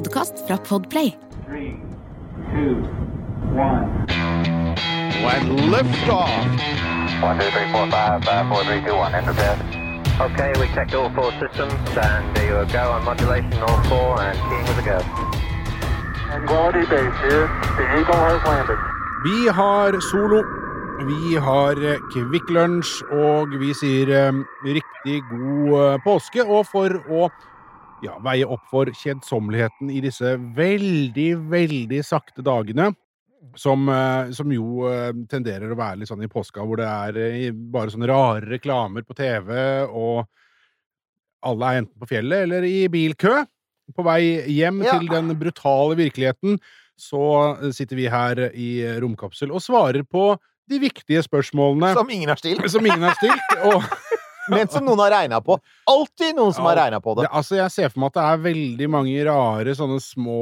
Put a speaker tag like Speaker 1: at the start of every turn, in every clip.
Speaker 1: Podkast fra Podplay.
Speaker 2: Three, two, one.
Speaker 3: and liftoff.
Speaker 4: One, two, three, four, five, five, four, three, two, one. Enter bed. Okay, we checked all four systems, and there you go on modulation, all four, and keying with a go.
Speaker 2: Tranquility Base here. The Eagle has landed.
Speaker 3: Vi har Solo, vi har eh, Kvikk Lunsj, og vi sier eh, riktig god eh, påske. Og for å ja, veie opp for kjedsomheligheten i disse veldig, veldig sakte dagene, som, eh, som jo eh, tenderer å være litt sånn i påska, hvor det er eh, bare sånne rare reklamer på TV, og alle er enten på fjellet eller i bilkø. På vei hjem
Speaker 5: Ja.
Speaker 3: til den brutale virkeligheten, så sitter vi her i romkapsel og svarer på de viktige spørsmålene
Speaker 5: Som ingen har stilt,
Speaker 3: som ingen har stilt. Og
Speaker 5: men som noen har regna på. Alltid noen som har
Speaker 3: Ja,
Speaker 5: regna på det.
Speaker 3: det, altså, jeg ser for meg at det er veldig mange rare sånne små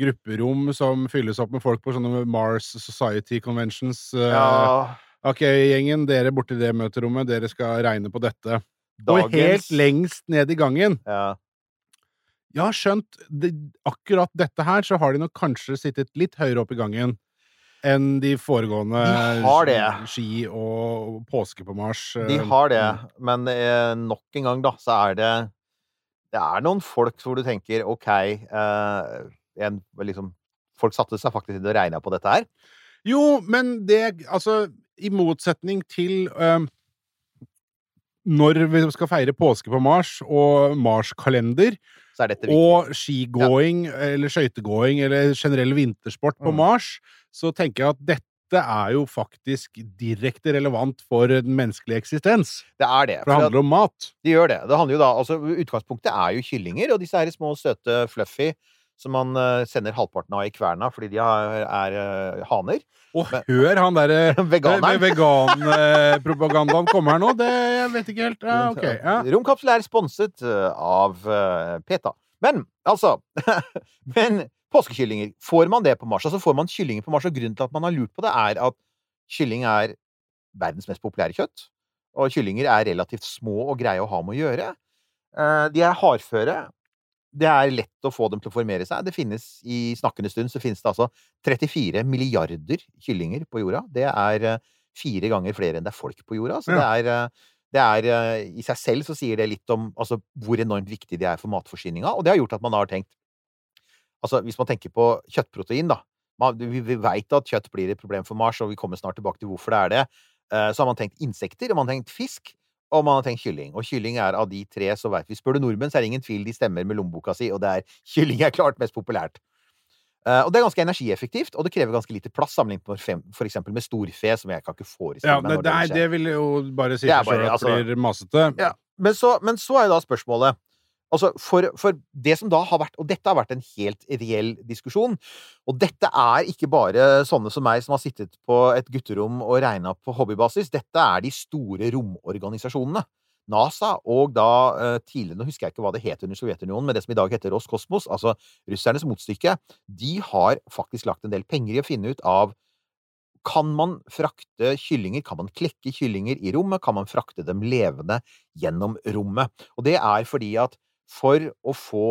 Speaker 3: grupperom som fylles opp med folk på sånne Mars Society Conventions. Eh,
Speaker 5: Ja,
Speaker 3: Ok, gjengen, dere borte i det møterommet, dere skal regne på dette. Og
Speaker 5: dagens
Speaker 3: helt lengst ned i gangen.
Speaker 5: ja.
Speaker 3: Jeg har skjønt det, akkurat dette her, så har de nok kanskje sittet litt høyere opp i gangen enn de foregående
Speaker 5: De
Speaker 3: ski og påske på Mars.
Speaker 5: De
Speaker 3: eh,
Speaker 5: har det, men eh, nok en gang, da, så er det Det er noen folk hvor du tenker OK eh, en, liksom, Folk satte seg faktisk inn og regna på dette her.
Speaker 3: Jo, men det Altså, i motsetning til eh, når vi skal feire påske på Mars, og Mars-kalender,
Speaker 5: Så er dette viktig.
Speaker 3: og skigåing eller skøytegåing eller generell vintersport på
Speaker 5: Mm.
Speaker 3: Mars, så tenker jeg at dette er jo faktisk direkte relevant for den menneskelige eksistens.
Speaker 5: Det er det.
Speaker 3: For det handler om mat.
Speaker 5: Det gjør det. Det handler jo da, altså Utgangspunktet er jo kyllinger, og disse her små, søte fluffy som man eh, sender halvparten av i kverna fordi de er, er eh, haner.
Speaker 3: Og
Speaker 5: Men-
Speaker 3: hør han derre
Speaker 5: Veganeren.
Speaker 3: veganpropagandaen komme her nå, det jeg vet ikke helt. Ja, ok. Ja.
Speaker 5: Romkapsel er sponset eh, av eh, PETA. Men altså Men påskekyllinger, får man det på Mars? Altså får man kyllinger på Mars, og grunnen til at man har lurt på det, er at kylling er verdens mest populære kjøtt. Og kyllinger er relativt små og greie å ha med å gjøre. Eh, De er hardføre. Det er lett å få dem til å formere seg. Det finnes I snakkende stund så finnes det altså 34 milliarder kyllinger på jorda. Det er eh, fire ganger flere enn det er folk på jorda. Så det er, eh, det er eh, I seg selv så sier det litt om altså, hvor enormt viktig de er for matforsyninga. Og det har gjort at man har tenkt Altså, hvis man tenker på kjøttprotein, da. Vi veit at kjøtt blir et problem for Mars, og vi kommer snart tilbake til hvorfor det er det. Så har man tenkt insekter, og man har tenkt fisk, og man har tenkt kylling. Og kylling er av de tre, så veit vi Spør du nordmenn, så er det ingen tvil, de stemmer med lommeboka si, og det er kylling er klart mest populært. Uh, og det er ganske energieffektivt, og det krever ganske lite plass sammenlignet med fem- for eksempel med storfe, som jeg kan ikke forestille
Speaker 3: Ja,
Speaker 5: meg
Speaker 3: det, det, er, det vil jo bare si
Speaker 5: Det er
Speaker 3: seg at
Speaker 5: altså-
Speaker 3: det blir masete.
Speaker 5: Ja. Men så, men så er jo da spørsmålet Altså, for, for det som da har vært Og dette har vært en helt reell diskusjon. Og dette er ikke bare sånne som meg som har sittet på et gutterom og regna på hobbybasis. Dette er de store romorganisasjonene. NASA og da eh, tidligere Nå husker jeg ikke hva det het under Sovjetunionen, men det som i dag heter Roskosmos, altså russernes motstykke, de har faktisk lagt en del penger i å finne ut av kan man frakte kyllinger? Kan man klekke kyllinger i rommet? Kan man frakte dem levende gjennom rommet? Og det er fordi at for å få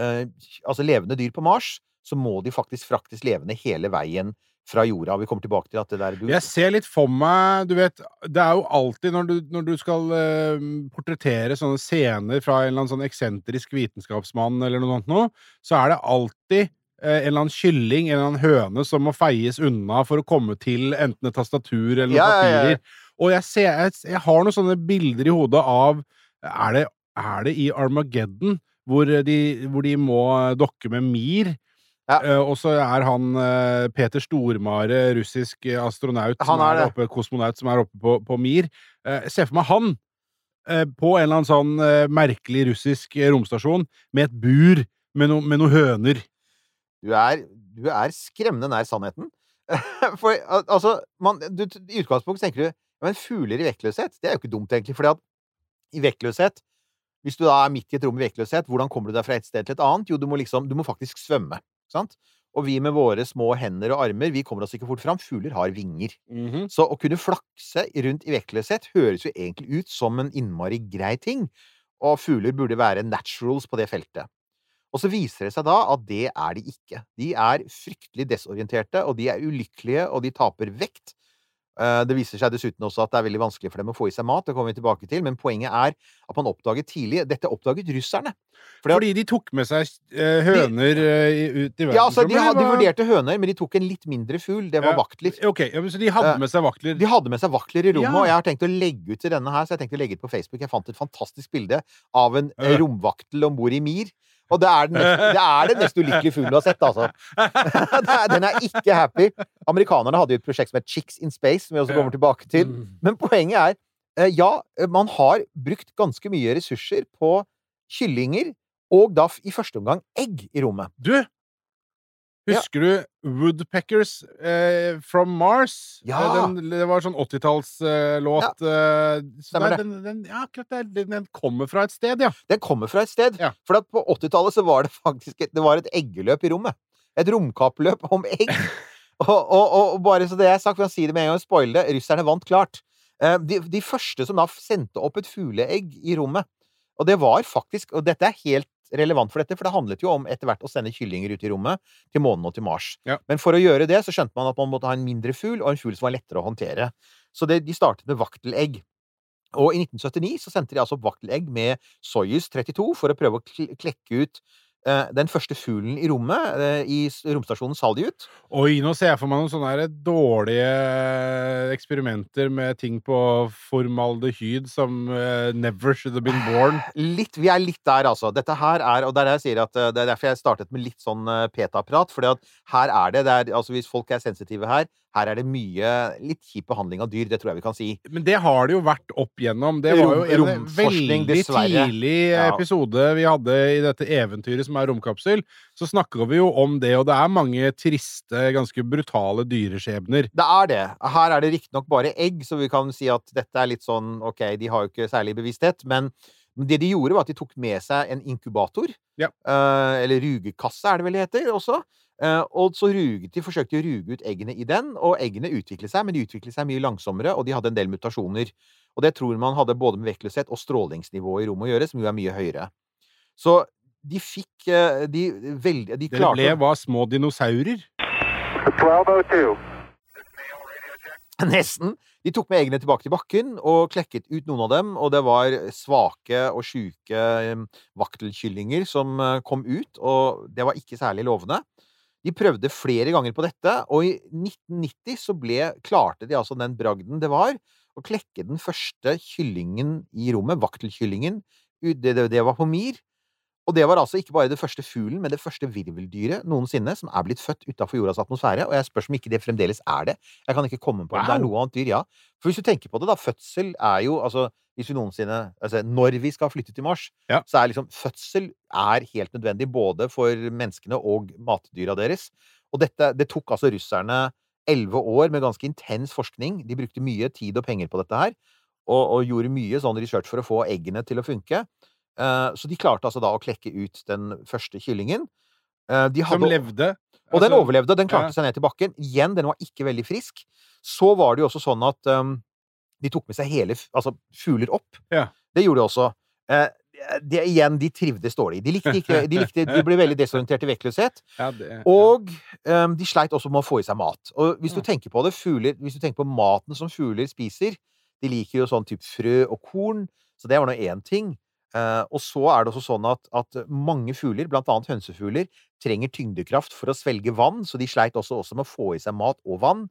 Speaker 5: eh, altså levende dyr på Mars, så må de faktisk fraktes levende hele veien fra jorda. Vi kommer tilbake til at det der du
Speaker 3: Jeg ser litt for meg Du vet, det er jo alltid når du, når du skal eh, portrettere sånne scener fra en eller annen sånn eksentrisk vitenskapsmann eller noe sånt noe, så er det alltid eh, en eller annen kylling, en eller annen høne, som må feies unna for å komme til enten et tastatur eller noen
Speaker 5: Ja, papirer. ja, ja.
Speaker 3: Og jeg, ser, jeg, jeg har noen sånne bilder i hodet av Er det, er det i Armageddon hvor de, hvor de må dokke med Mir?
Speaker 5: Ja.
Speaker 3: Eh, og så er han eh, Peter Stormare, russisk eh, astronaut, som
Speaker 5: er
Speaker 3: er, oppe, kosmonaut, som er oppe på, på Mir. se for meg han eh, på en eller annen sånn eh, merkelig russisk eh, romstasjon med et bur med, no, med noen høner.
Speaker 5: Du er, du er skremmende nær sannheten. For altså, man, du, i utgangspunktet tenker du men fugler i vektløshet, det er jo ikke dumt, egentlig. fordi at i vektløshet Hvis du da er midt i et rom i vektløshet, hvordan kommer du deg fra et sted til et annet? Jo, du må liksom Du må faktisk svømme. Sant? Og vi med våre små hender og armer, vi kommer oss ikke fort fram. Fugler har vinger. Så å kunne flakse rundt i vektløshet høres jo egentlig ut som en innmari grei ting, og fugler burde være naturals på det feltet. Og så viser det seg da at det er de ikke. De er fryktelig desorienterte, og de er ulykkelige, og de taper vekt. Eh, Det viser seg dessuten også at det er veldig vanskelig for dem å få i seg mat, det kommer vi tilbake til, men poenget er at man oppdaget tidlig Dette oppdaget russerne. Fordi
Speaker 3: Fordi de tok med seg eh, høner de, i- ut i
Speaker 5: ja, altså, de, de vurderte høner, men de tok en litt mindre fugl. Det var
Speaker 3: Ja.
Speaker 5: vaktler.
Speaker 3: Ok, ja, så de hadde
Speaker 5: Eh,
Speaker 3: med seg vaktler?
Speaker 5: De hadde med seg vaktler i rommet,
Speaker 3: Ja.
Speaker 5: og jeg har tenkt å legge ut til denne her, så jeg tenkte å legge ut på Facebook. Jeg fant et fantastisk bilde av en eh, romvaktel om bord i Mir. Og det er, den mest, det er den mest ulykkelige fuglen du har sett, altså. Den er ikke happy. Amerikanerne hadde jo et prosjekt som het Chicks in Space, som vi også kommer tilbake til.
Speaker 3: Mm.
Speaker 5: Men poenget er, eh, ja, man har brukt ganske mye ressurser på kyllinger, og da i første omgang egg i rommet.
Speaker 3: Du! Husker du Woodpeckers eh, from Mars?
Speaker 5: Ja.
Speaker 3: Eh, Den, det var sånn 80-tallslåt. eh, så
Speaker 5: Stemmer
Speaker 3: det er- den, den, ja. Den, kommer fra et sted, ja.
Speaker 5: Den kommer fra et sted.
Speaker 3: Ja.
Speaker 5: For på 80-tallet så var det faktisk et, det var et eggeløp i rommet. Et romkappløp om egg. og, og, og, og bare så det er sagt, for å si det med en gang, spoile det, russerne vant klart. Eh, De, de første som da sendte opp et fugleegg i rommet. Og det var faktisk Og dette er helt relevant for dette, for det handlet jo om etter hvert å sende kyllinger ut i rommet til månen og til Mars.
Speaker 3: Ja.
Speaker 5: Men for å gjøre det så skjønte man at man måtte ha en mindre fugl, og en fugl som var lettere å håndtere. Så det, de startet med vaktelegg. Og i 1979 så sendte de altså opp vaktelegg med Soyuz 32 for å prøve å klekke ut den første fuglen i rommet, eh, i romstasjonen Salyut.
Speaker 3: Oi, nå ser jeg for meg noen sånne dårlige eksperimenter med ting på formaldehyd som eh, never should have been born.
Speaker 5: Litt, vi er litt der, altså. Dette her er Og det er jeg sier at eh, det er derfor jeg startet med litt sånn eh, PETA-prat. For her er det, det er, altså Hvis folk er sensitive her, her er det mye litt kjip behandling av dyr. Det tror jeg vi kan si.
Speaker 3: Men det har det jo vært opp igjennom. Det var jo en veldig
Speaker 5: dessverre.
Speaker 3: tidlig episode vi hadde i dette eventyret som er romkapsel. Så snakker vi jo om det, og det er mange triste, ganske brutale dyreskjebner.
Speaker 5: Det er det. Her er det riktignok bare egg, så vi kan si at dette er litt sånn Ok, de har jo ikke særlig bevissthet, men det de gjorde, var at de tok med seg en inkubator.
Speaker 3: Ja.
Speaker 5: Eh, eller rugekasse, er det vel det heter også. Eh, og så ruget de, forsøkte de å ruge ut eggene i den, og eggene utviklet seg, men de utviklet seg mye langsommere, og de hadde en del mutasjoner. Og det tror man hadde både med vektløshet og strålingsnivå i rommet å gjøre, som jo er mye høyere. Så de fikk eh, De, veldig, de klarte Det
Speaker 3: ble var små dinosaurer?
Speaker 2: 1202.
Speaker 5: Nesten. De tok med eggene tilbake til bakken og klekket ut noen av dem, og det var svake og sjuke eh, vaktelkyllinger som kom ut, og det var ikke særlig lovende. De prøvde flere ganger på dette, og i 1990 så ble, klarte de altså den bragden det var å klekke den første kyllingen i rommet, vaktelkyllingen. Det, det, det var på Mir. Og det var altså ikke bare det første fuglen, men det første virveldyret noensinne som er blitt født utafor jordas atmosfære. Og jeg spør om ikke det fremdeles er det. Jeg kan ikke komme på om det er noe annet dyr, ja. For hvis du tenker på det, da, fødsel er jo altså hvis vi noensinne Altså, når vi skal flytte til Mars,
Speaker 3: Ja.
Speaker 5: så er liksom fødsel er helt nødvendig både for menneskene og matdyra deres. Og dette Det tok altså russerne elleve år med ganske intens forskning. De brukte mye tid og penger på dette her, og, og gjorde mye sånn research for å få eggene til å funke. Eh, så de klarte altså da å klekke ut den første kyllingen. Eh, de
Speaker 3: Som levde?
Speaker 5: og den
Speaker 3: Altså,
Speaker 5: overlevde, den klarte
Speaker 3: ja.
Speaker 5: seg ned til bakken. Igjen, den var ikke veldig frisk. Så var det jo også sånn at um, de tok med seg hele altså, fugler opp.
Speaker 3: Ja.
Speaker 5: Det gjorde de også. Uh, det, igjen, de trivdes dårlig. De likte ikke De, likte, de ble veldig desorientert i vektløshet.
Speaker 3: Ja, det,
Speaker 5: Og um, de sleit også med å få i seg mat. Og hvis du tenker på det, fugler Hvis du tenker på maten som fugler spiser De liker jo sånn type frø og korn, så det var nå én ting. Eh, og så er det også sånn at, at mange fugler, blant annet hønsefugler, trenger tyngdekraft for å svelge vann, så de sleit også, også med å få i seg mat og vann.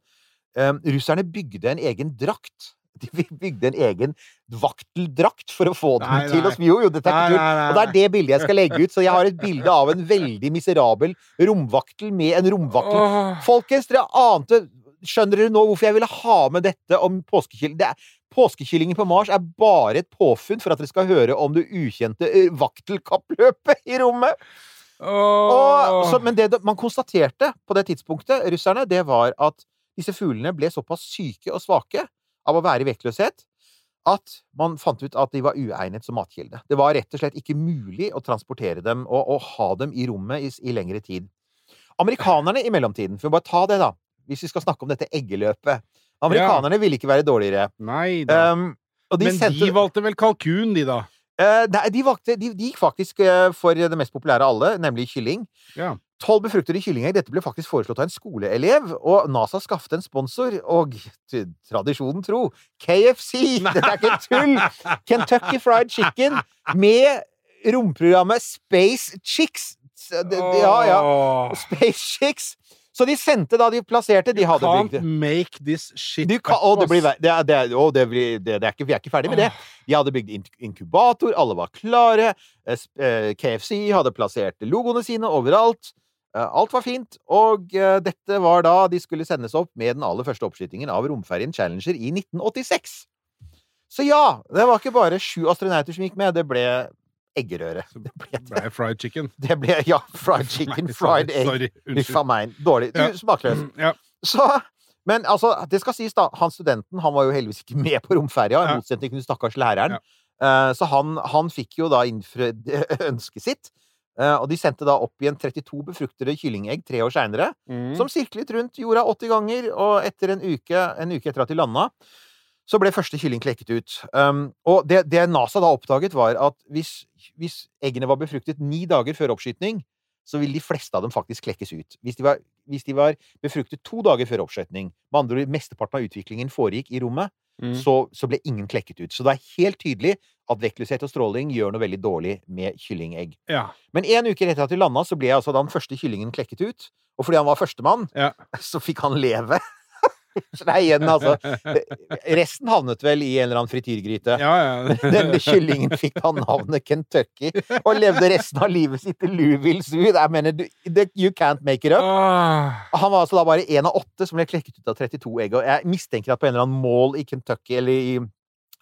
Speaker 5: Um, russerne bygde en egen drakt. De bygde en egen vakteldrakt for å få dem
Speaker 3: Nei,
Speaker 5: til å. Jo, jo, dette er ikke
Speaker 3: nei,
Speaker 5: Og det er det bildet jeg skal legge ut. Så jeg har et bilde av en veldig miserabel romvaktel med en romvaktel.
Speaker 3: Oh.
Speaker 5: Folkens, dere ante Skjønner dere nå hvorfor jeg ville ha med dette om påskekilden? Det er, påskekyllingen på Mars er bare et påfunn for at dere skal høre om det ukjente eh, vaktelkappløpet i rommet. Og, så, men det man konstaterte på det tidspunktet, russerne, det var at disse fuglene ble såpass syke og svake av å være i vektløshet at man fant ut at de var uegnet som matkilde. Det var rett og slett ikke mulig å transportere dem og, og ha dem i rommet i, i lengre tid. Amerikanerne i mellomtiden, for å bare ta det, da, hvis vi skal snakke om dette eggeløpet Amerikanerne ville ikke være dårligere.
Speaker 3: Nei da.
Speaker 5: Um, og de
Speaker 3: Men
Speaker 5: sendte-
Speaker 3: de valgte vel kalkun, de, da?
Speaker 5: Uh, nei, de, valgte, de, de gikk faktisk uh, for det mest populære av alle, nemlig kylling.
Speaker 3: Ja.
Speaker 5: Tolv befruktede kyllinger. Dette ble faktisk foreslått av en skoleelev, og NASA skaffet en sponsor, og tradisjonen tro KFC! Dette er ikke tull! Kentucky Fried Chicken med romprogrammet Space Chicks. Ja, ja. Space Chicks. Så de sendte da de plasserte De hadde bygd.
Speaker 3: You Can't make this shit
Speaker 5: du kan, det blir, det, er- det, er- å, det blir, det, det er ikke, vi er ikke ferdig med det. De hadde bygd inkubator, alle var klare. eh, eh, KFC hadde plassert logoene sine overalt. Eh, Alt var fint, og dette var da de skulle sendes opp med den aller første oppskytingen av romferjen Challenger i 1986. Så ja, det var ikke bare sju astronauter som gikk med, det ble eggerøre. Det ble,
Speaker 3: Det ble fried chicken.
Speaker 5: det ble ja, fried chicken,
Speaker 3: Nei,
Speaker 5: fried
Speaker 3: sorry,
Speaker 5: egg. Huff a meg. Dårlig.
Speaker 3: Ja.
Speaker 5: smakløs.
Speaker 3: Ja.
Speaker 5: Så, men altså, det skal sies, da. Han studenten han var jo heldigvis ikke med på romferja, i motsetning til den stakkars læreren. Eh, så han, han fikk jo da innfridd ønsket sitt. Uh, og de sendte da opp igjen 32 befruktede kyllingegg tre år seinere,
Speaker 3: Mm.
Speaker 5: som sirklet rundt jorda 80 ganger, og etter en uke, en uke etter at de landa, så ble første kylling klekket ut. Um, og det, det NASA da oppdaget, var at hvis, hvis eggene var befruktet ni dager før oppskytning, så ville de fleste av dem faktisk klekkes ut. Hvis de var, hvis de var befruktet to dager før oppskytning, med andre ord mesteparten av utviklingen foregikk i rommet,
Speaker 3: Mm.
Speaker 5: så, så ble ingen klekket ut. Så det er helt tydelig at vektløshet og stråling gjør noe veldig dårlig med kyllingegg.
Speaker 3: Ja.
Speaker 5: Men en uke etter at de landa, så ble altså den første kyllingen klekket ut. Og fordi han var førstemann,
Speaker 3: Ja.
Speaker 5: så fikk han leve. så det er igjen, altså Resten havnet vel i en eller annen frityrgryte.
Speaker 3: Ja, ja.
Speaker 5: Denne kyllingen fikk da navnet Kentucky, og levde resten av livet sitt i Louisville Zoo. Jeg mener, you can't make it up. Han var altså da bare én av åtte som ble klekket ut av 32 egg. Og jeg mistenker at på en eller annen mål i Kentucky eller i,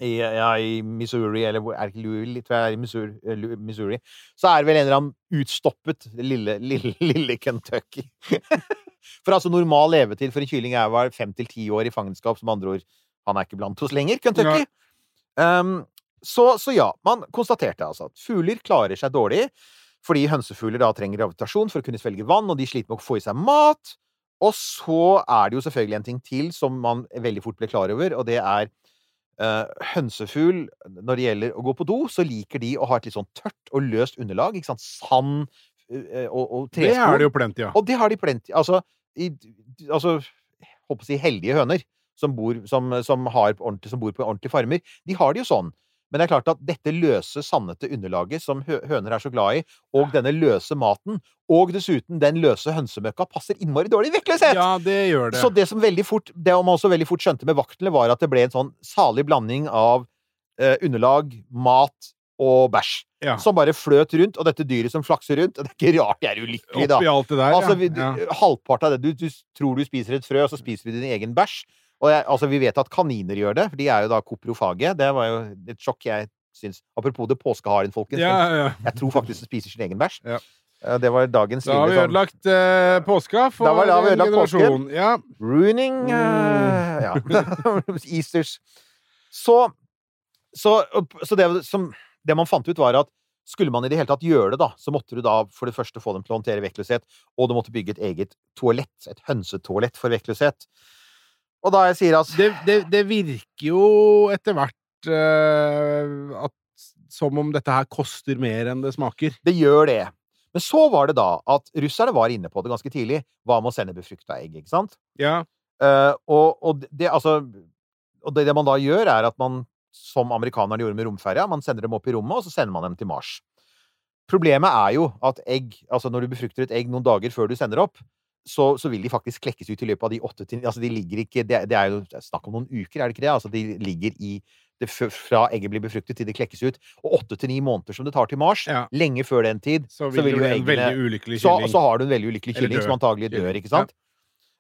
Speaker 5: i, ja, i Missouri, eller er det ikke Louisville? Tror jeg er i Missouri, eh, Missouri. Så er det vel en eller annen utstoppet lille, lille, lille Kentucky. For altså normal levetid for en kylling er vel fem til ti år i fangenskap, som andre ord Han er ikke blant oss lenger, Kentucky. Um, så, så ja, man konstaterte altså at fugler klarer seg dårlig fordi hønsefugler da trenger gravitasjon for å kunne svelge vann, og de sliter med å få i seg mat. Og så er det jo selvfølgelig en ting til som man veldig fort ble klar over, og det er hønsefugl Når det gjelder å gå på do, så liker de å ha et litt sånn tørt og løst underlag. Ikke sant? Sand eh, og, og
Speaker 3: Det har de jo plenty av.
Speaker 5: Og det har de plenty Altså, i, altså Håper å si heldige høner som bor, som, som, har ordentlig, som bor på ordentlige farmer. De har det jo sånn. Men det er klart at dette løse, sannete underlaget som høner er så glad i, og denne løse maten, og dessuten den løse hønsemøkka, passer innmari dårlig i vektløshet!
Speaker 3: Ja, det gjør det.
Speaker 5: Så det som veldig fort Det man også veldig fort skjønte med vaktene, var at det ble en sånn salig blanding av eh, underlag, mat og bæsj.
Speaker 3: Ja.
Speaker 5: Som bare fløt rundt, og dette dyret som flakser rundt. og Det er ikke rart de er ulykkelige, da.
Speaker 3: Oppi alt det der,
Speaker 5: altså,
Speaker 3: ja. Ja.
Speaker 5: Halvparten av det du, du tror du spiser et frø, og så spiser du din egen bæsj. Og jeg, altså, vi vet at kaniner gjør det, for de er jo da koprofage. Det var jo et sjokk jeg syns. Apropos det påskeharen, folkens.
Speaker 3: Ja, ja.
Speaker 5: Jeg tror faktisk de spiser sin egen bæsj.
Speaker 3: Ja.
Speaker 5: Eh, Det var dagens
Speaker 3: Da har vi
Speaker 5: sånn
Speaker 3: ødelagt uh, påska for
Speaker 5: Da var- da har vi ødelagt
Speaker 3: generasjon. Ja.
Speaker 5: Ruining uh, Ja. Easters. Så, så, så det, som, det man fant ut, var at skulle man i det hele tatt gjøre det, da, så måtte du da for det første få dem til å håndtere vektløshet, og du måtte bygge et eget toalett, et hønsetoalett for vektløshet. Og da jeg sier altså
Speaker 3: Det, det, det virker jo etter hvert uh, at som om dette her koster mer enn det smaker.
Speaker 5: Det gjør det. Men så var det da at russerne var inne på det ganske tidlig. Hva med å sende befrukta egg, ikke sant?
Speaker 3: Ja.
Speaker 5: Uh, og, og det, altså Og det, det man da gjør, er at man, som amerikanerne gjorde med romferja, man sender dem opp i rommet, og så sender man dem til Mars. Problemet er jo at egg Altså, når du befrukter et egg noen dager før du sender opp, så, så vil de faktisk klekkes ut i løpet av de åtte til Altså, de ligger ikke Det, det er jo snakk om noen uker, er det ikke det? Altså, de ligger i det, fra egget blir befruktet til det klekkes ut. Og åtte til ni måneder som det tar til Mars,
Speaker 3: Ja.
Speaker 5: lenge før den tid,
Speaker 3: Så vil,
Speaker 5: vil
Speaker 3: du
Speaker 5: jo eggene så, så har du en veldig ulykkelig kylling som antagelig dør, ikke sant?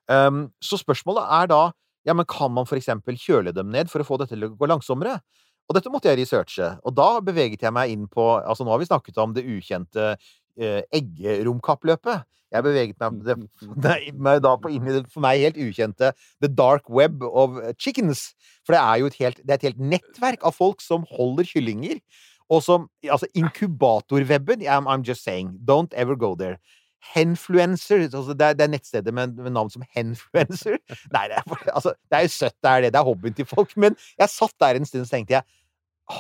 Speaker 5: Um, så spørsmålet er da ja, men kan man for eksempel kjøle dem ned for å få dette til å gå langsommere? Og dette måtte jeg researche, og da beveget jeg meg inn på Altså, nå har vi snakket om det ukjente eggeromkappløpet. Jeg beveget meg, det, nei, meg da på inn i det for meg helt ukjente The Dark Web of Chickens. For det er jo et helt, det er et helt nettverk av folk som holder kyllinger. Og som Altså, inkubatorweben I'm, I'm just saying. Don't ever go there. Henfluencer altså det, er, det er nettstedet med, med navn som Henfluencer. Nei, det er, altså, det er jo søtt, det er det. Det er hobbyen til folk. Men jeg satt der en stund og så tenkte jeg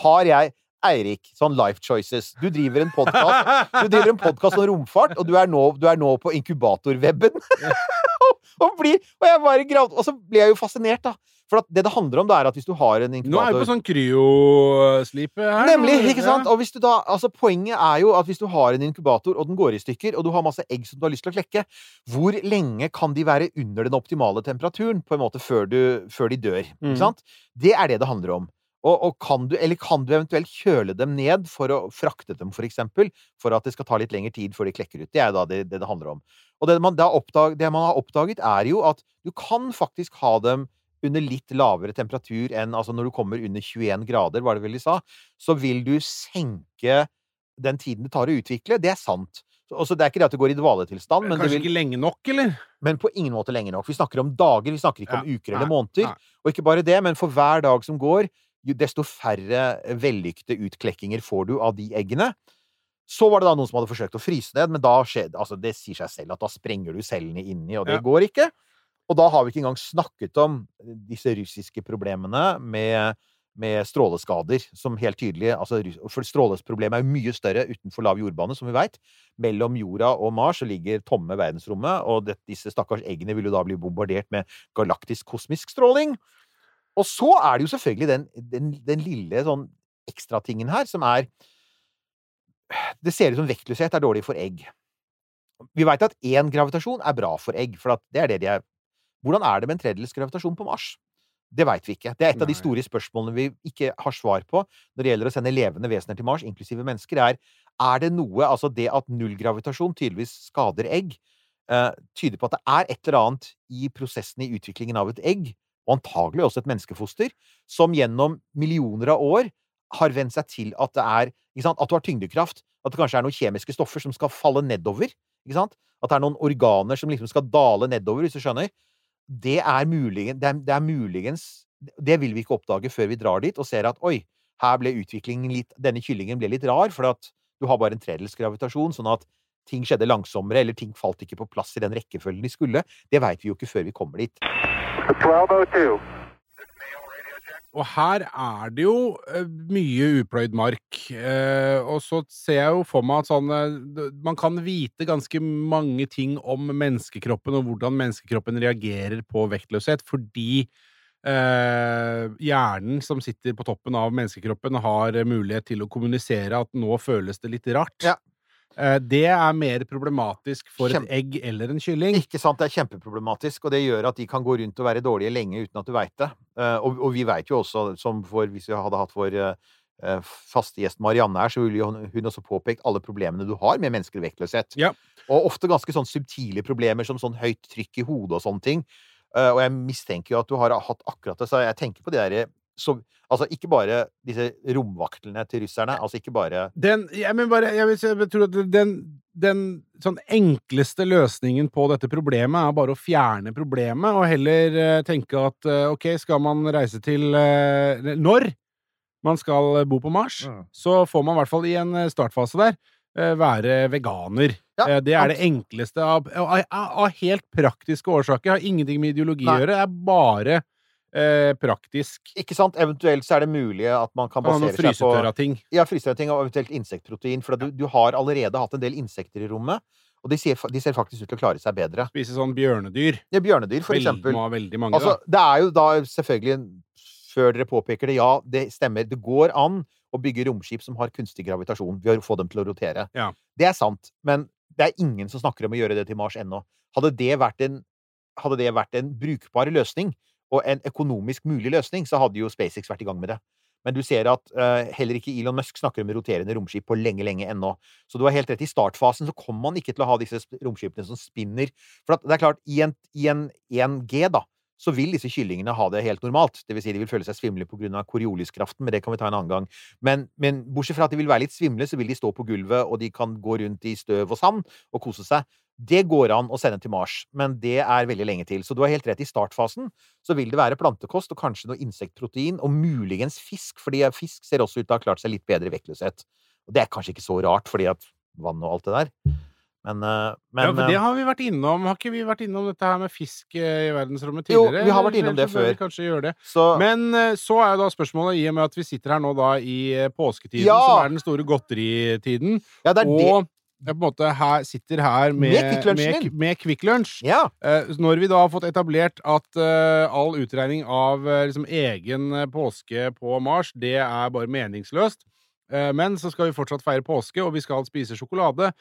Speaker 5: Har jeg Eirik, sånn Life Choices Du driver en podkast Du driver en podkast om romfart, og du er nå, du er nå på inkubatorweben. og, og, blir, og jeg bare gravd Og så blir jeg jo fascinert, da. For at det det handler om, det er at hvis du har en inkubator
Speaker 3: Nå er vi på sånn kryoslipe her.
Speaker 5: Nemlig, ikke sant? Og hvis du da, altså Poenget er jo at hvis du har en inkubator, og den går i stykker, og du har masse egg som du har lyst til å klekke, hvor lenge kan de være under den optimale temperaturen på en måte før, du, før de dør? Ikke sant? Det er det det handler om. Og, og kan du, eller kan du eventuelt kjøle dem ned for å frakte dem, for eksempel, for at det skal ta litt lengre tid før de klekker ut? Det er da det det, det handler om. Og det man, da oppdag, det man har oppdaget, er jo at du kan faktisk ha dem under litt lavere temperatur enn altså når du kommer under 21 grader, var det vel de sa, så vil du senke den tiden det tar å utvikle. Det er sant. Så, altså, det er ikke det at det går i dvaletilstand, men, det
Speaker 3: Kanskje
Speaker 5: vil,
Speaker 3: ikke lenge nok, eller?
Speaker 5: men på ingen måte lenge nok. Vi snakker om dager, vi snakker ikke om uker eller måneder.
Speaker 3: nei.
Speaker 5: Og ikke bare det, men for hver dag som går, desto færre vellykkede utklekkinger får du av de eggene. Så var det da noen som hadde forsøkt å fryse ned, men da skjedde altså Det sier seg selv at da sprenger du cellene inni, og det
Speaker 3: Ja.
Speaker 5: går ikke. Og da har vi ikke engang snakket om disse russiske problemene med, med stråleskader, som helt tydelig altså, For strålesproblemet er jo mye større utenfor lav jordbane, som vi veit. Mellom jorda og Mars ligger tomme verdensrommet, og det, disse stakkars eggene vil jo da bli bombardert med galaktisk kosmisk stråling. Og så er det jo selvfølgelig den, den, den lille sånn ekstratingen her, som er Det ser ut som vektløshet er dårlig for egg. Vi veit at én gravitasjon er bra for egg, for at det er det de er Hvordan er det med en tredjedels gravitasjon på Mars? Det veit vi ikke. Det er et av de store spørsmålene vi ikke har svar på når det gjelder å sende levende vesener til Mars, inklusive mennesker, er er det noe Altså, det at nullgravitasjon tydeligvis skader egg, uh, tyder på at det er et eller annet i prosessen i utviklingen av et egg, og antagelig også et menneskefoster, som gjennom millioner av år har vent seg til at det er At du har tyngdekraft. At det kanskje er noen kjemiske stoffer som skal falle nedover. At det er noen organer som liksom skal dale nedover, hvis du skjønner. Det er, muligens, det, er, det er muligens Det vil vi ikke oppdage før vi drar dit og ser at oi, her ble utviklingen litt Denne kyllingen ble litt rar, for at du har bare en tredjedels gravitasjon, sånn at ting skjedde langsommere, eller ting falt ikke på plass i den rekkefølgen de skulle. Det veit vi jo ikke før vi kommer dit.
Speaker 2: 1202.
Speaker 3: Og her er det jo eh, mye upløyd mark. Eh, og så ser jeg jo for meg at sånn eh, Man kan vite ganske mange ting om menneskekroppen og hvordan menneskekroppen reagerer på vektløshet, fordi eh, hjernen som sitter på toppen av menneskekroppen, har mulighet til å kommunisere at nå føles det litt rart.
Speaker 5: Ja.
Speaker 3: Eh, det er mer problematisk for
Speaker 5: Kjempe-
Speaker 3: et egg eller en kylling.
Speaker 5: Ikke sant, Det er kjempeproblematisk, og det gjør at de kan gå rundt og være dårlige lenge uten at du veit det. Eh, og, og vi veit jo også, som for, hvis vi hadde hatt vår eh, faste gjest Marianne her, så ville hun, også påpekt alle problemene du har med menneskelig vektløshet.
Speaker 3: Ja.
Speaker 5: Og ofte ganske sånn subtile problemer, som sånn høyt trykk i hodet og sånne ting. Og jeg mistenker jo at du har hatt akkurat det, så jeg tenker på de derre så, Altså ikke bare disse romvaktene til russerne, altså ikke bare
Speaker 3: Den, jeg, men bare, jeg, vil, jeg tror at den, den sånn enkleste løsningen på dette problemet er bare å fjerne problemet, og heller uh, tenke at uh, ok, skal man reise til uh, Når man skal bo på Mars,
Speaker 5: Mm.
Speaker 3: så får man i hvert fall i en startfase der eh, være veganer.
Speaker 5: Ja,
Speaker 3: det er det enkleste av, av, av helt praktiske årsaker. Har ingenting med ideologi
Speaker 5: Nei.
Speaker 3: å gjøre. Det er bare eh, praktisk.
Speaker 5: Ikke sant? Eventuelt så er det mulig at man kan basere seg på
Speaker 3: frysetørra ting.
Speaker 5: Ja, frysetørra og eventuelt insektprotein. For du, du har allerede hatt en del insekter i rommet, og de ser, de ser faktisk ut til å klare seg bedre.
Speaker 3: Spise sånn bjørnedyr.
Speaker 5: Ja, bjørnedyr, for eksempel.
Speaker 3: Veldig mange,
Speaker 5: Altså, det er jo da selvfølgelig Før dere påpeker det, ja, det stemmer. Det går an å bygge romskip som har kunstig gravitasjon ved å få dem til å rotere.
Speaker 3: Ja.
Speaker 5: Det er sant, men det er ingen som snakker om å gjøre det til Mars ennå. Hadde det vært en, det vært en brukbar løsning, og en økonomisk mulig løsning, så hadde jo SpaceX vært i gang med det. Men du ser at uh, heller ikke Elon Musk snakker om roterende romskip på lenge, lenge ennå. Så du har helt rett. I startfasen så kommer man ikke til å ha disse romskipene som spinner. For det er klart, i en, i en 1G, da, så vil disse kyllingene ha det helt normalt. Det vil si, de vil føle seg svimle pga. korioliskraften, men det kan vi ta en annen gang. Men, men bortsett fra at de vil være litt svimle, så vil de stå på gulvet, og de kan gå rundt i støv og sand og kose seg. Det går an å sende til Mars, men det er veldig lenge til. Så du har helt rett. I startfasen så vil det være plantekost og kanskje noe insektprotein, og muligens fisk, fordi fisk ser også ut til å ha klart seg litt bedre i vektløshet. Og det er kanskje ikke så rart, fordi at vann og alt det der. Men, eh, men
Speaker 3: ja, for det
Speaker 5: eh,
Speaker 3: har vi vært innom. Har ikke vi vært innom dette her med fisk eh, i verdensrommet tidligere?
Speaker 5: Jo, vi har vært innom det før.
Speaker 3: Kanskje gjøre det.
Speaker 5: så,
Speaker 3: Men så er jo da spørsmålet, i og med at vi sitter her nå da i påsketiden,
Speaker 5: Ja!
Speaker 3: som er den store godteritiden,
Speaker 5: ja, det er det.
Speaker 3: og jeg på en måte her, sitter her med,
Speaker 5: Med Kvikk
Speaker 3: Lunsj.
Speaker 5: Ja.
Speaker 3: Når vi da har fått etablert at all utregning av liksom egen påske på Mars, det er bare meningsløst. Men så skal vi fortsatt feire påske, og vi skal spise sjokolade.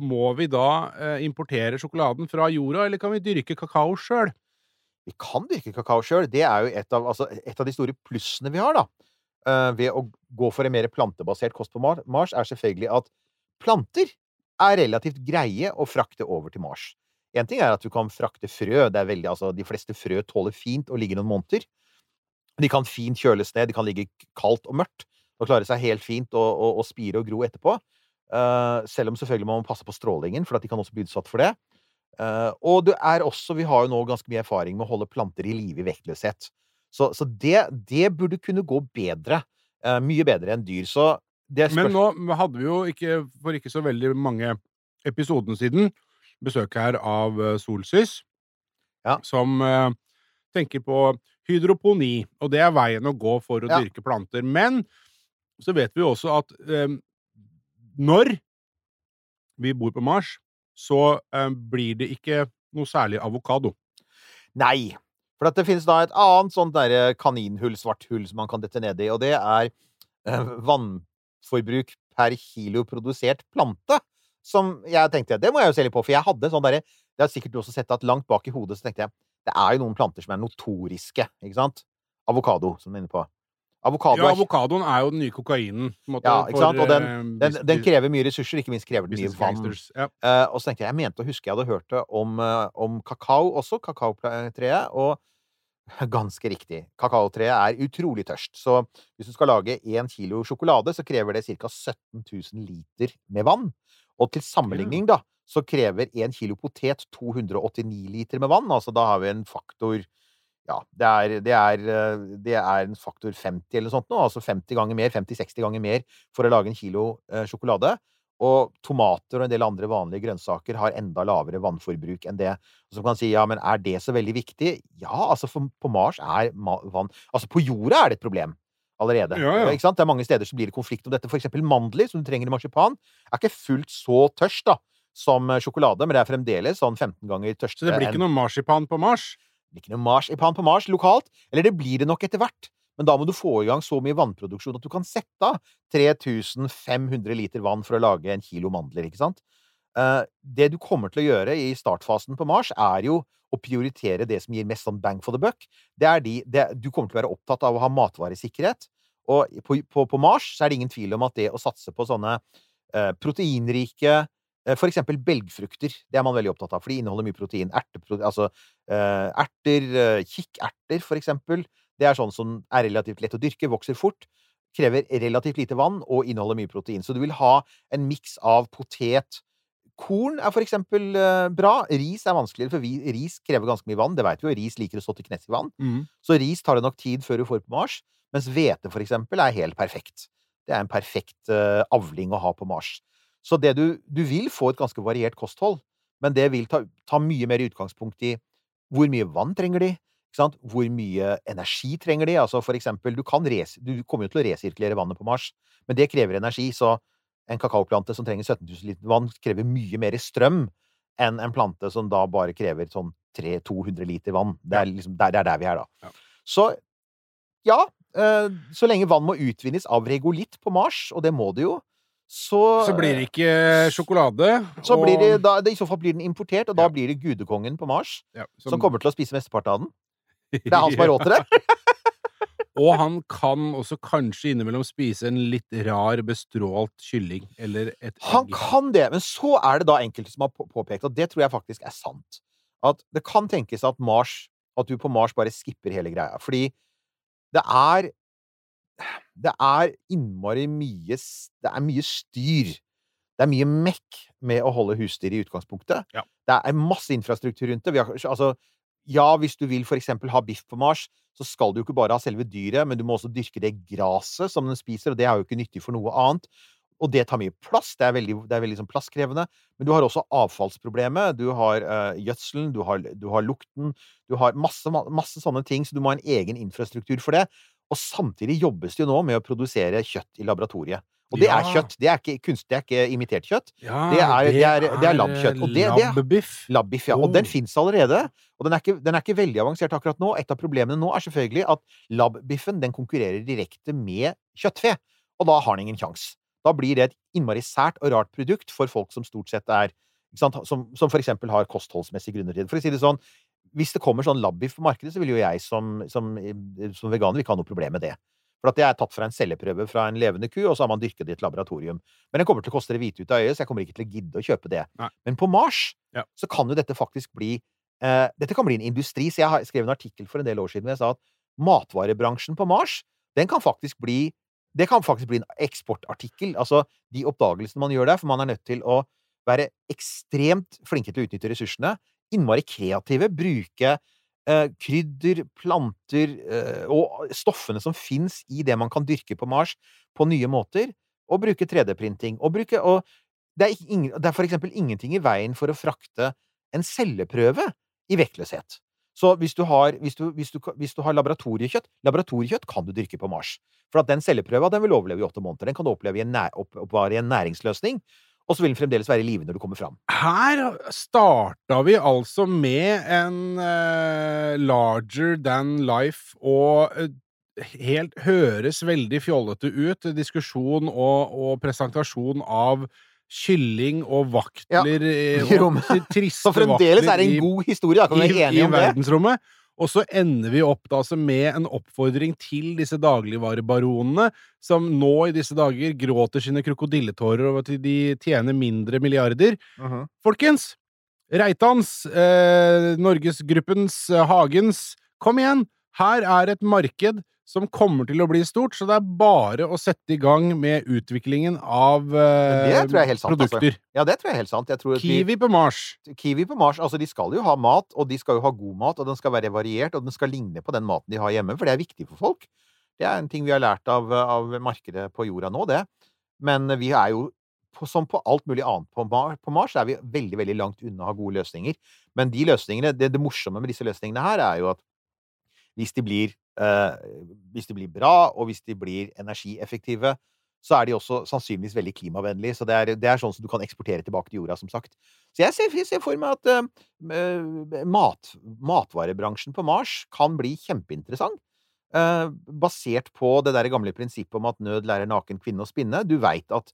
Speaker 3: Må vi da eh, importere sjokoladen fra jorda, eller kan vi dyrke kakao sjøl?
Speaker 5: Vi kan dyrke kakao sjøl. Det er jo et av, altså, et av de store plussene vi har, da. eh, ved å gå for en mer plantebasert kost på Mars, er selvfølgelig at planter er relativt greie å frakte over til Mars. En ting er at du kan frakte frø. Det er veldig, altså, de fleste frø tåler fint å ligge noen måneder. De kan fint kjøles ned. De kan ligge kaldt og mørkt og klare seg helt fint og, og, og spire og gro etterpå. Eh, selv om selvfølgelig man må passe på strålingen, for at de kan også bli utsatt for det. Eh, og det er også Vi har jo nå ganske mye erfaring med å holde planter i live i vektløshet. Så, så det, det burde kunne gå bedre. eh, mye bedre enn dyr. Så det
Speaker 3: Men nå hadde vi jo ikke, for ikke så veldig mange episoden siden, besøk her av Solsys,
Speaker 5: Ja.
Speaker 3: som tenker på hydroponi, og det er veien å gå for å
Speaker 5: Ja.
Speaker 3: dyrke planter. Men så vet vi også at eh, når vi bor på Mars, så eh, blir det ikke noe særlig avokado.
Speaker 5: Nei. For det finnes da et annet sånt derre kaninhull, svart hull, som man kan dette ned i, og det er eh, vannforbruk per kilo produsert plante. Som jeg tenkte Det må jeg jo se litt på, for jeg hadde sånn derre Det har sikkert du også sett at langt bak i hodet så tenkte jeg det er jo noen planter som er notoriske, ikke sant? Avokado, som du er inne på. Avokado
Speaker 3: Ja, avokadoen er jo den nye kokainen. måte,
Speaker 5: Ja, ikke sant? Og den-
Speaker 3: eh,
Speaker 5: den, den krever mye ressurser, ikke minst krever den mye vann.
Speaker 3: Ja.
Speaker 5: Uh, og så tenkte jeg, jeg mente å huske jeg hadde hørt det om, uh, om kakao også, kakaotreet, og ganske riktig. Kakaotreet er utrolig tørst, så hvis du skal lage én kilo sjokolade, så krever det ca. 17 000 liter med vann. Og til sammenligning, da, så krever én kilo potet 289 liter med vann. Altså da har vi en faktor ja, det er, det er, eh, det er en faktor 50 eller noe sånt nå, altså 50 ganger mer, 50-60 ganger mer for å lage en kilo eh, sjokolade. Og tomater og en del andre vanlige grønnsaker har enda lavere vannforbruk enn det. Og så kan man si ja, men er det så veldig viktig? Ja, altså for, på Mars er ma vann Altså på jorda er det et problem allerede.
Speaker 3: Ja, ja.
Speaker 5: Ikke sant? Det er mange steder som blir det konflikt om dette. For eksempel mandler, som du trenger i marsipan, er ikke fullt så tørst da, som eh, sjokolade, men det er fremdeles sånn 15 ganger
Speaker 3: Så det blir ikke noe marsipan på Mars?
Speaker 5: Blir ikke noe marsipan på Mars lokalt. Eller det blir det nok etter hvert. Men da må du få i gang så mye vannproduksjon at du kan sette av 3500 liter vann for å lage en kilo mandler, ikke sant? Eh, det du kommer til å gjøre i startfasen på Mars, er jo å prioritere det som gir mest sånn bang for the buck. Det er de, det, du kommer til å være opptatt av å ha matvaresikkerhet. Og på, på, på Mars er det ingen tvil om at det å satse på sånne eh, proteinrike for eksempel belgfrukter. Det er man veldig opptatt av, for de inneholder mye protein. Ertepro altså eh, erter, eh, kikkerter, for eksempel. Det er sånn som er relativt lett å dyrke, vokser fort, krever relativt lite vann og inneholder mye protein. Så du vil ha en miks av potet Korn er for eksempel eh, bra. Ris er vanskeligere, for vi, ris krever ganske mye vann. Det vet vi jo. Ris liker å stå til knes i vann.
Speaker 3: Mm.
Speaker 5: Så ris tar det nok tid før du får på Mars, mens hvete for eksempel er helt perfekt. Det er en perfekt eh, avling å ha på Mars. Så det du, du vil få et ganske variert kosthold, men det vil ta, ta mye mer utgangspunkt i hvor mye vann trenger de? Hvor mye energi trenger de? Altså for eksempel, du, kan res du kommer jo til å resirkulere vannet på Mars, men det krever energi, så en kakaoplante som trenger 17 000 liter vann, krever mye mer strøm enn en plante som da bare krever sånn 300-200 liter vann. Det er liksom det er der vi er, da.
Speaker 3: Ja.
Speaker 5: Så ja, eh, så lenge vann må utvinnes av regolitt på Mars, og det må det jo, så
Speaker 3: Så blir det ikke sjokolade.
Speaker 5: så
Speaker 3: og-
Speaker 5: blir det, da, I så fall blir den importert, og da
Speaker 3: Ja.
Speaker 5: blir det gudekongen på Mars
Speaker 3: ja,
Speaker 5: som kommer til å spise mesteparten av den. Det er han som har råd til det.
Speaker 3: Og han kan også kanskje innimellom spise en litt rar bestrålt kylling eller et
Speaker 5: Han
Speaker 3: egg.
Speaker 5: kan det, men så er det da enkelte som har påpekt, og det tror jeg faktisk er sant, at det kan tenkes at Mars At du på Mars bare skipper hele greia. Fordi det er Det er innmari mye Det er mye styr. Det er mye mekk med å holde husdyr i utgangspunktet.
Speaker 3: Ja.
Speaker 5: Det er masse infrastruktur rundt det. Vi har, altså, ja, hvis du vil for eksempel ha biff på Mars, så skal du jo ikke bare ha selve dyret, men du må også dyrke det gresset som den spiser, og det er jo ikke nyttig for noe annet. Og det tar mye plass. Det er veldig, det er veldig sånn plasskrevende. Men du har også avfallsproblemet. Du har uh, gjødselen, du har, du har lukten, du har masse, masse sånne ting, så du må ha en egen infrastruktur for det. Og samtidig jobbes det jo nå med å produsere kjøtt i laboratoriet. Og det
Speaker 3: Ja.
Speaker 5: er kjøtt. Det er ikke kunst, det er ikke imitert kjøtt.
Speaker 3: Ja,
Speaker 5: det er- det er- det er labbkjøtt, og det- det-
Speaker 3: Labbiff.
Speaker 5: Labbiff, ja.
Speaker 3: Oh.
Speaker 5: Og den fins allerede. Og den er, ikke, den er ikke veldig avansert akkurat nå. Et av problemene nå er selvfølgelig at labbiffen den konkurrerer direkte med kjøttfe. Og da har den ingen kjangs. Da blir det et innmari sært og rart produkt for folk som stort sett er? Som, som for eksempel har kostholdsmessige grunner til det. For å si det sånn, hvis det kommer sånn labbiff på markedet, så vil jo jeg som, som, som veganer ikke ha noe problem med det. For at det er tatt fra en celleprøve fra en levende ku, og så har man dyrket det i et laboratorium. Men den kommer til å koste det hvite ut av øyet, så jeg kommer ikke til å gidde å kjøpe det.
Speaker 3: Nei.
Speaker 5: Men på Mars
Speaker 3: Ja.
Speaker 5: så kan jo dette faktisk bli eh, Dette kan bli en industri. Så jeg har skrevet en artikkel for en del år siden hvor jeg sa at matvarebransjen på Mars, den kan faktisk bli det kan faktisk bli en eksportartikkel. Altså de oppdagelsene man gjør der, for man er nødt til å være ekstremt flinke til å utnytte ressursene. Innmari kreative. Bruke eh, krydder, planter eh, og stoffene som fins i det man kan dyrke på Mars, på nye måter. Og bruke 3D-printing. Og bruke og det er, er for eksempel ingenting i veien for å frakte en celleprøve i vektløshet. Så hvis du har, hvis du, hvis du, hvis du har laboratoriekjøtt Laboratoriekjøtt kan du dyrke på Mars. For at den celleprøva den vil overleve i åtte måneder. Den kan du oppleve i en, nær, opp, oppvare i en næringsløsning. Og så vil den fremdeles være i live når du kommer fram.
Speaker 3: Her starta vi altså med en uh, larger than life og uh, helt høres veldig fjollete ut. Diskusjon og, og presentasjon av kylling og vaktler ja,
Speaker 5: i rommet. Så fremdeles er en god historie, da kan vi
Speaker 3: i,
Speaker 5: være
Speaker 3: i
Speaker 5: enige om det.
Speaker 3: verdensrommet. Og så ender vi opp da altså med en oppfordring til disse dagligvarebaronene, som nå i disse dager gråter sine krokodilletårer over at de tjener mindre milliarder.
Speaker 5: Mhm.
Speaker 3: Folkens! Reitans, eh, Norgesgruppens, eh, Hagens, kom igjen! Her er et marked som kommer til å bli stort, så det er bare å sette i gang med utviklingen av eh,
Speaker 5: sant, altså.
Speaker 3: produkter.
Speaker 5: Ja, det tror jeg er helt sant.
Speaker 3: Kiwi på Mars.
Speaker 5: Kiwi på Mars, altså de skal jo ha mat, og de skal jo ha god mat, og den skal være variert, og den skal ligne på den maten de har hjemme, for det er viktig for folk. Det er en ting vi har lært av, av markedet på jorda nå, det. Men vi er jo, på, som på alt mulig annet på på Mars, er vi veldig, veldig langt unna å ha gode løsninger. Men de løsningene, det, det morsomme med disse løsningene her, er jo at hvis de blir, eh, hvis de blir bra, og hvis de blir energieffektive, så er de også sannsynligvis veldig klimavennlige. Så det er, det er sånn som du kan eksportere tilbake til jorda, som sagt. Så jeg ser, jeg ser for meg at eh, mat, matvarebransjen på Mars kan bli kjempeinteressant. eh, basert på det der gamle prinsippet om at nød lærer naken kvinne å spinne. Du veit at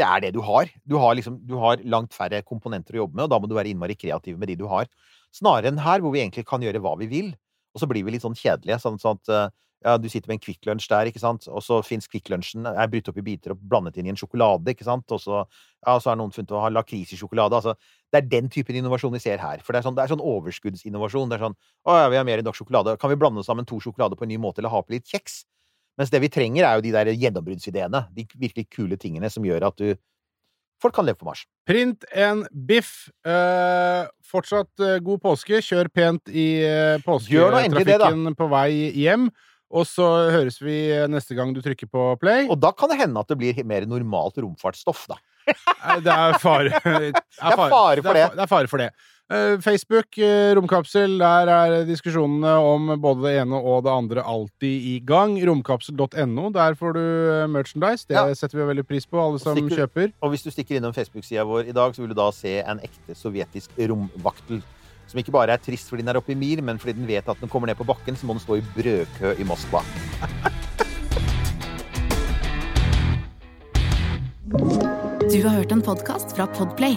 Speaker 5: det er det du har. Du har, liksom, du har langt færre komponenter å jobbe med, og da må du være innmari kreativ med de du har. Snarere enn her, hvor vi egentlig kan gjøre hva vi vil. Og så blir vi litt sånn kjedelige. Sånn, sånn at eh, ja, du sitter med en Kvikk Lunsj der, ikke sant, og så fins Kvikk Lunsjen er brutt opp i biter og blandet inn i en sjokolade, ikke sant, og så, ja, så har noen funnet å ha lakris i sjokolade. Altså, det er den typen innovasjon vi ser her. For det er sånn, det er sånn overskuddsinnovasjon. Det er sånn Å ja, vi har mer enn nok sjokolade. Kan vi blande sammen to sjokolader på en ny måte, eller ha på litt kjeks? Mens det vi trenger, er jo de der gjennombruddsideene. De virkelig kule tingene som gjør at du Folk kan leve på Mars.
Speaker 3: Print en biff. Eh, fortsatt eh, god påske. Kjør pent i eh, påsketrafikken på vei hjem. Og så høres vi eh, neste gang du trykker på play.
Speaker 5: Og da kan det hende at det blir mer normalt romfartsstoff, da.
Speaker 3: Det er fare Det er
Speaker 5: fare
Speaker 3: det er fare for det. Eh, Facebook, eh, Romkapsel, der er diskusjonene om både det ene og det andre alltid i gang. Romkapsel.no, der får du eh, merchandise. Det
Speaker 5: Ja.
Speaker 3: setter vi veldig pris på, alle som
Speaker 5: Stikker-
Speaker 3: kjøper.
Speaker 5: Og hvis du stikker innom Facebook-sida vår i dag, så vil du da se en ekte sovjetisk romvaktel. Som ikke bare er trist fordi den er oppe i Mir, men fordi den vet at den kommer ned på bakken, så må den stå i brødkø i Moskva.
Speaker 1: Du har hørt en podkast fra Podplay.